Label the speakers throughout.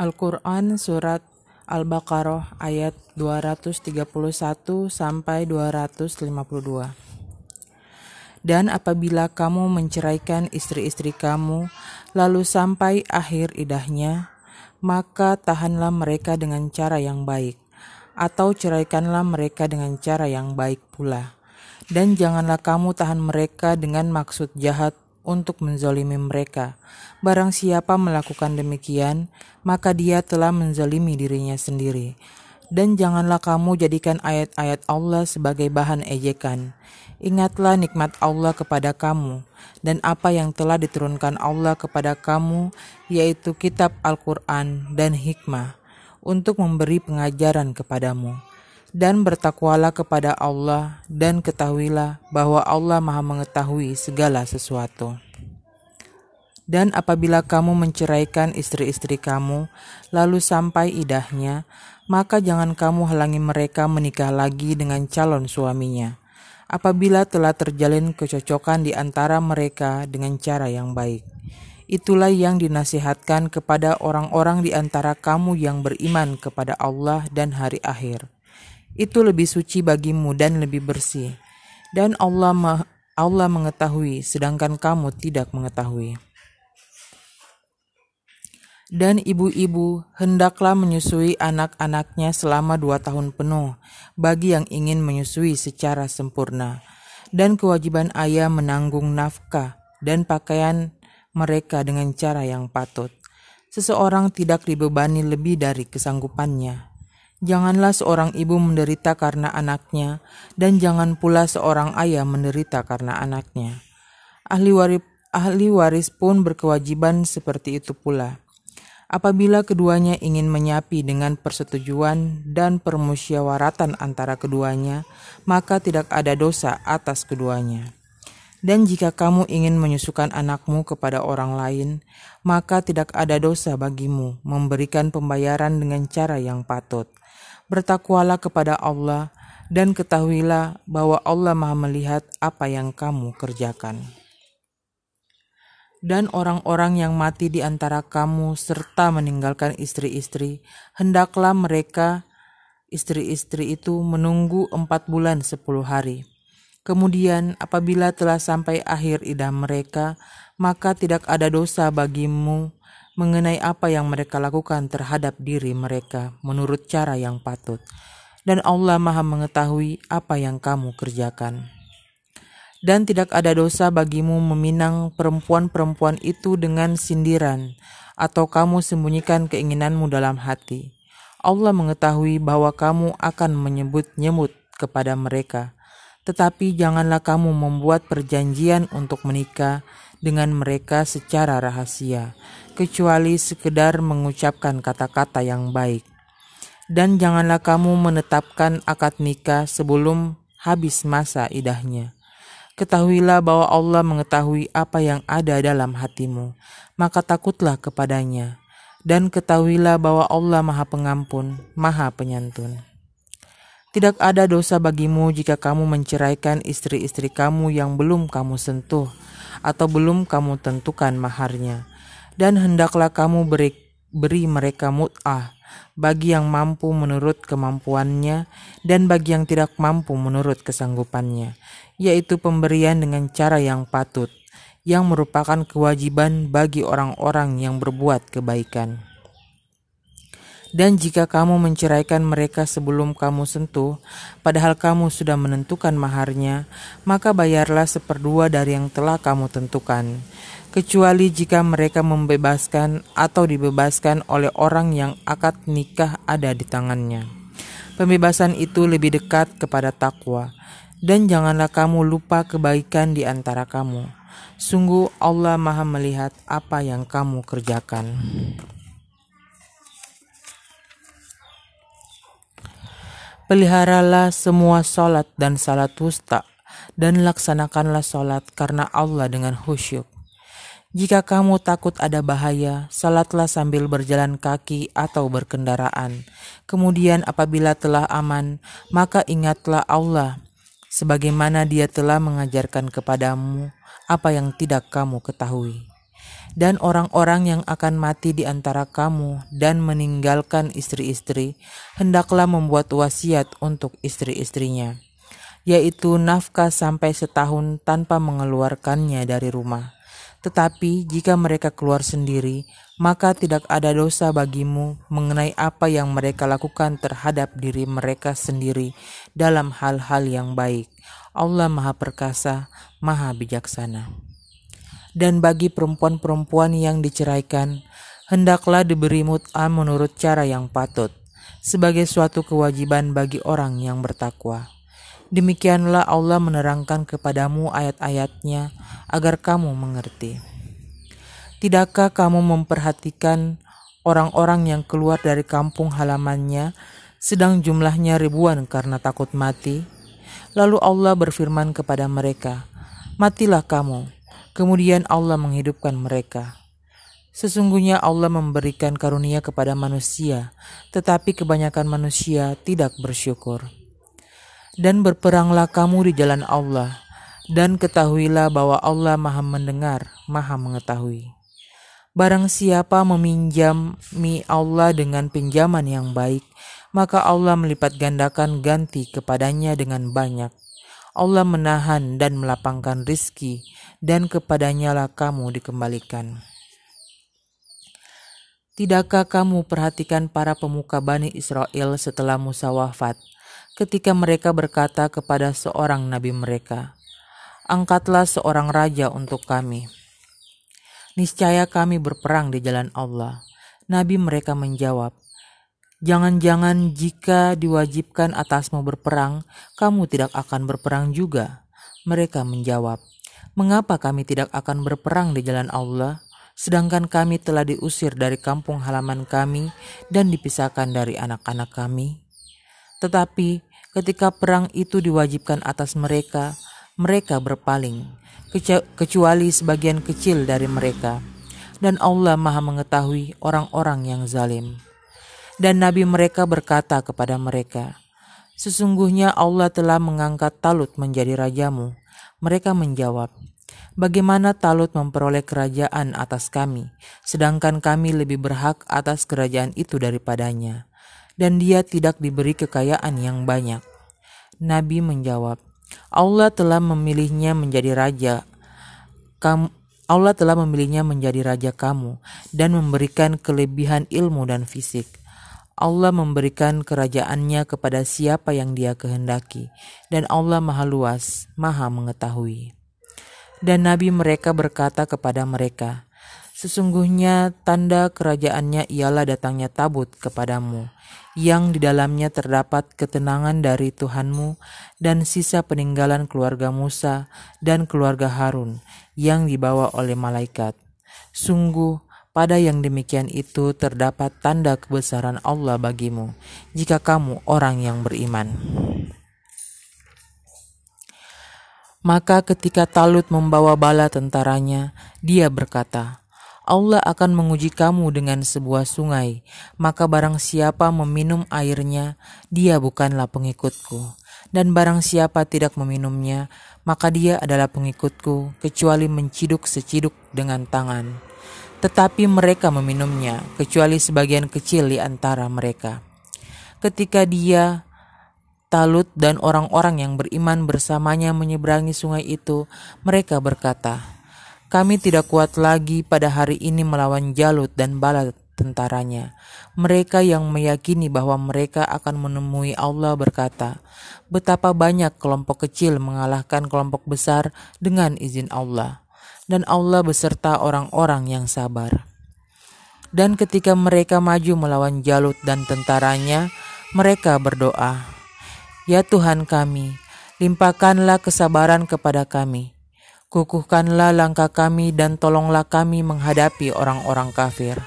Speaker 1: Al-Quran Surat Al-Baqarah ayat 231 sampai 252. Dan apabila kamu menceraikan istri-istri kamu, lalu sampai akhir idahnya, maka tahanlah mereka dengan cara yang baik, atau ceraikanlah mereka dengan cara yang baik pula. Dan janganlah kamu tahan mereka dengan maksud jahat untuk menzolimi mereka. Barang siapa melakukan demikian, maka dia telah menzolimi dirinya sendiri. Dan janganlah kamu jadikan ayat-ayat Allah sebagai bahan ejekan. Ingatlah nikmat Allah kepada kamu dan apa yang telah diturunkan Allah kepada kamu, yaitu kitab Al-Quran dan hikmah, untuk memberi pengajaran kepadamu. Dan bertakwalah kepada Allah, dan ketahuilah bahwa Allah Maha Mengetahui segala sesuatu. Dan apabila kamu menceraikan istri-istri kamu, lalu sampai idahnya, maka jangan kamu halangi mereka menikah lagi dengan calon suaminya apabila telah terjalin kecocokan di antara mereka dengan cara yang baik. Itulah yang dinasihatkan kepada orang-orang di antara kamu yang beriman kepada Allah dan hari akhir. Itu lebih suci bagimu dan lebih bersih. Dan Allah Allah mengetahui sedangkan kamu tidak mengetahui dan ibu-ibu hendaklah menyusui anak-anaknya selama dua tahun penuh bagi yang ingin menyusui secara sempurna, dan kewajiban ayah menanggung nafkah dan pakaian mereka dengan cara yang patut. Seseorang tidak dibebani lebih dari kesanggupannya. Janganlah seorang ibu menderita karena anaknya, dan jangan pula seorang ayah menderita karena anaknya. Ahli waris, ahli waris pun berkewajiban seperti itu pula apabila keduanya ingin menyapi dengan persetujuan dan permusyawaratan antara keduanya, maka tidak ada dosa atas keduanya. Dan jika kamu ingin menyusukan anakmu kepada orang lain, maka tidak ada dosa bagimu memberikan pembayaran dengan cara yang patut. Bertakwalah kepada Allah dan ketahuilah bahwa Allah Maha Melihat apa yang kamu kerjakan dan orang-orang yang mati di antara kamu serta meninggalkan istri-istri, hendaklah mereka istri-istri itu menunggu empat bulan sepuluh hari. Kemudian apabila telah sampai akhir idah mereka, maka tidak ada dosa bagimu mengenai apa yang mereka lakukan terhadap diri mereka menurut cara yang patut. Dan Allah maha mengetahui apa yang kamu kerjakan dan tidak ada dosa bagimu meminang perempuan-perempuan itu dengan sindiran, atau kamu sembunyikan keinginanmu dalam hati. Allah mengetahui bahwa kamu akan menyebut-nyebut kepada mereka, tetapi janganlah kamu membuat perjanjian untuk menikah dengan mereka secara rahasia, kecuali sekedar mengucapkan kata-kata yang baik. Dan janganlah kamu menetapkan akad nikah sebelum habis masa idahnya Ketahuilah bahwa Allah mengetahui apa yang ada dalam hatimu, maka takutlah kepadanya. Dan ketahuilah bahwa Allah Maha Pengampun, Maha Penyantun. Tidak ada dosa bagimu jika kamu menceraikan istri-istri kamu yang belum kamu sentuh atau belum kamu tentukan maharnya. Dan hendaklah kamu beri, beri mereka mut'ah bagi yang mampu menurut kemampuannya dan bagi yang tidak mampu menurut kesanggupannya, yaitu pemberian dengan cara yang patut, yang merupakan kewajiban bagi orang-orang yang berbuat kebaikan. Dan jika kamu menceraikan mereka sebelum kamu sentuh, padahal kamu sudah menentukan maharnya, maka bayarlah seperdua dari yang telah kamu tentukan kecuali jika mereka membebaskan atau dibebaskan oleh orang yang akad nikah ada di tangannya. Pembebasan itu lebih dekat kepada takwa, dan janganlah kamu lupa kebaikan di antara kamu. Sungguh Allah Maha melihat apa yang kamu kerjakan. Peliharalah semua salat dan salat wusta, dan laksanakanlah salat karena Allah dengan khusyuk jika kamu takut ada bahaya, salatlah sambil berjalan kaki atau berkendaraan. Kemudian apabila telah aman, maka ingatlah Allah sebagaimana dia telah mengajarkan kepadamu apa yang tidak kamu ketahui. Dan orang-orang yang akan mati di antara kamu dan meninggalkan istri-istri, hendaklah membuat wasiat untuk istri-istrinya, yaitu nafkah sampai setahun tanpa mengeluarkannya dari rumah. Tetapi jika mereka keluar sendiri, maka tidak ada dosa bagimu mengenai apa yang mereka lakukan terhadap diri mereka sendiri dalam hal-hal yang baik. Allah Maha Perkasa, Maha Bijaksana. Dan bagi perempuan-perempuan yang diceraikan, hendaklah diberi mut'ah menurut cara yang patut, sebagai suatu kewajiban bagi orang yang bertakwa. Demikianlah Allah menerangkan kepadamu ayat-ayatnya agar kamu mengerti. Tidakkah kamu memperhatikan orang-orang yang keluar dari kampung halamannya sedang jumlahnya ribuan karena takut mati? Lalu Allah berfirman kepada mereka, Matilah kamu. Kemudian Allah menghidupkan mereka. Sesungguhnya Allah memberikan karunia kepada manusia, tetapi kebanyakan manusia tidak bersyukur dan berperanglah kamu di jalan Allah, dan ketahuilah bahwa Allah Maha Mendengar, Maha Mengetahui. Barang siapa meminjami Allah dengan pinjaman yang baik, maka Allah melipat gandakan ganti kepadanya dengan banyak. Allah menahan dan melapangkan rizki, dan kepadanya lah kamu dikembalikan. Tidakkah kamu perhatikan para pemuka Bani Israel setelah Musa wafat? ketika mereka berkata kepada seorang nabi mereka, "Angkatlah seorang raja untuk kami." Niscaya kami berperang di jalan Allah. Nabi mereka menjawab, Jangan-jangan jika diwajibkan atasmu berperang, kamu tidak akan berperang juga. Mereka menjawab, Mengapa kami tidak akan berperang di jalan Allah, sedangkan kami telah diusir dari kampung halaman kami dan dipisahkan dari anak-anak kami? Tetapi Ketika perang itu diwajibkan atas mereka, mereka berpaling, kecuali sebagian kecil dari mereka. Dan Allah Maha Mengetahui orang-orang yang zalim. Dan nabi mereka berkata kepada mereka, "Sesungguhnya Allah telah mengangkat Talut menjadi rajamu." Mereka menjawab, Bagaimana Talut memperoleh kerajaan atas kami, sedangkan kami lebih berhak atas kerajaan itu daripadanya? dan dia tidak diberi kekayaan yang banyak. Nabi menjawab, Allah telah memilihnya menjadi raja. Kamu, Allah telah memilihnya menjadi raja kamu dan memberikan kelebihan ilmu dan fisik. Allah memberikan kerajaannya kepada siapa yang dia kehendaki, dan Allah maha luas, maha mengetahui. Dan Nabi mereka berkata kepada mereka, Sesungguhnya tanda kerajaannya ialah datangnya tabut kepadamu, yang di dalamnya terdapat ketenangan dari Tuhanmu dan sisa peninggalan keluarga Musa dan keluarga Harun yang dibawa oleh malaikat. Sungguh, pada yang demikian itu terdapat tanda kebesaran Allah bagimu, jika kamu orang yang beriman. Maka ketika Talut membawa bala tentaranya, dia berkata, Allah akan menguji kamu dengan sebuah sungai, maka barang siapa meminum airnya, dia bukanlah pengikutku. Dan barang siapa tidak meminumnya, maka dia adalah pengikutku, kecuali menciduk seciduk dengan tangan. Tetapi mereka meminumnya, kecuali sebagian kecil di antara mereka. Ketika dia Talut dan orang-orang yang beriman bersamanya menyeberangi sungai itu, mereka berkata, kami tidak kuat lagi pada hari ini melawan Jalut dan bala tentaranya. Mereka yang meyakini bahwa mereka akan menemui Allah berkata, betapa banyak kelompok kecil mengalahkan kelompok besar dengan izin Allah. Dan Allah beserta orang-orang yang sabar. Dan ketika mereka maju melawan Jalut dan tentaranya, mereka berdoa, Ya Tuhan kami, limpahkanlah kesabaran kepada kami Kukuhkanlah langkah kami dan tolonglah kami menghadapi orang-orang kafir.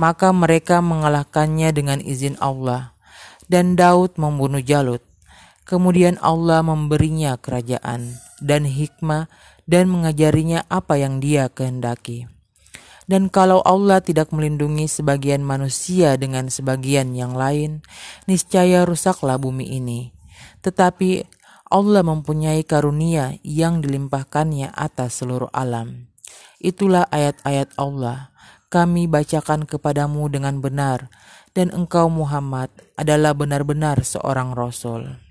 Speaker 1: Maka mereka mengalahkannya dengan izin Allah. Dan Daud membunuh Jalut. Kemudian Allah memberinya kerajaan dan hikmah dan mengajarinya apa yang dia kehendaki. Dan kalau Allah tidak melindungi sebagian manusia dengan sebagian yang lain, niscaya rusaklah bumi ini. Tetapi Allah mempunyai karunia yang dilimpahkannya atas seluruh alam. Itulah ayat-ayat Allah. Kami bacakan kepadamu dengan benar, dan engkau Muhammad adalah benar-benar seorang rasul.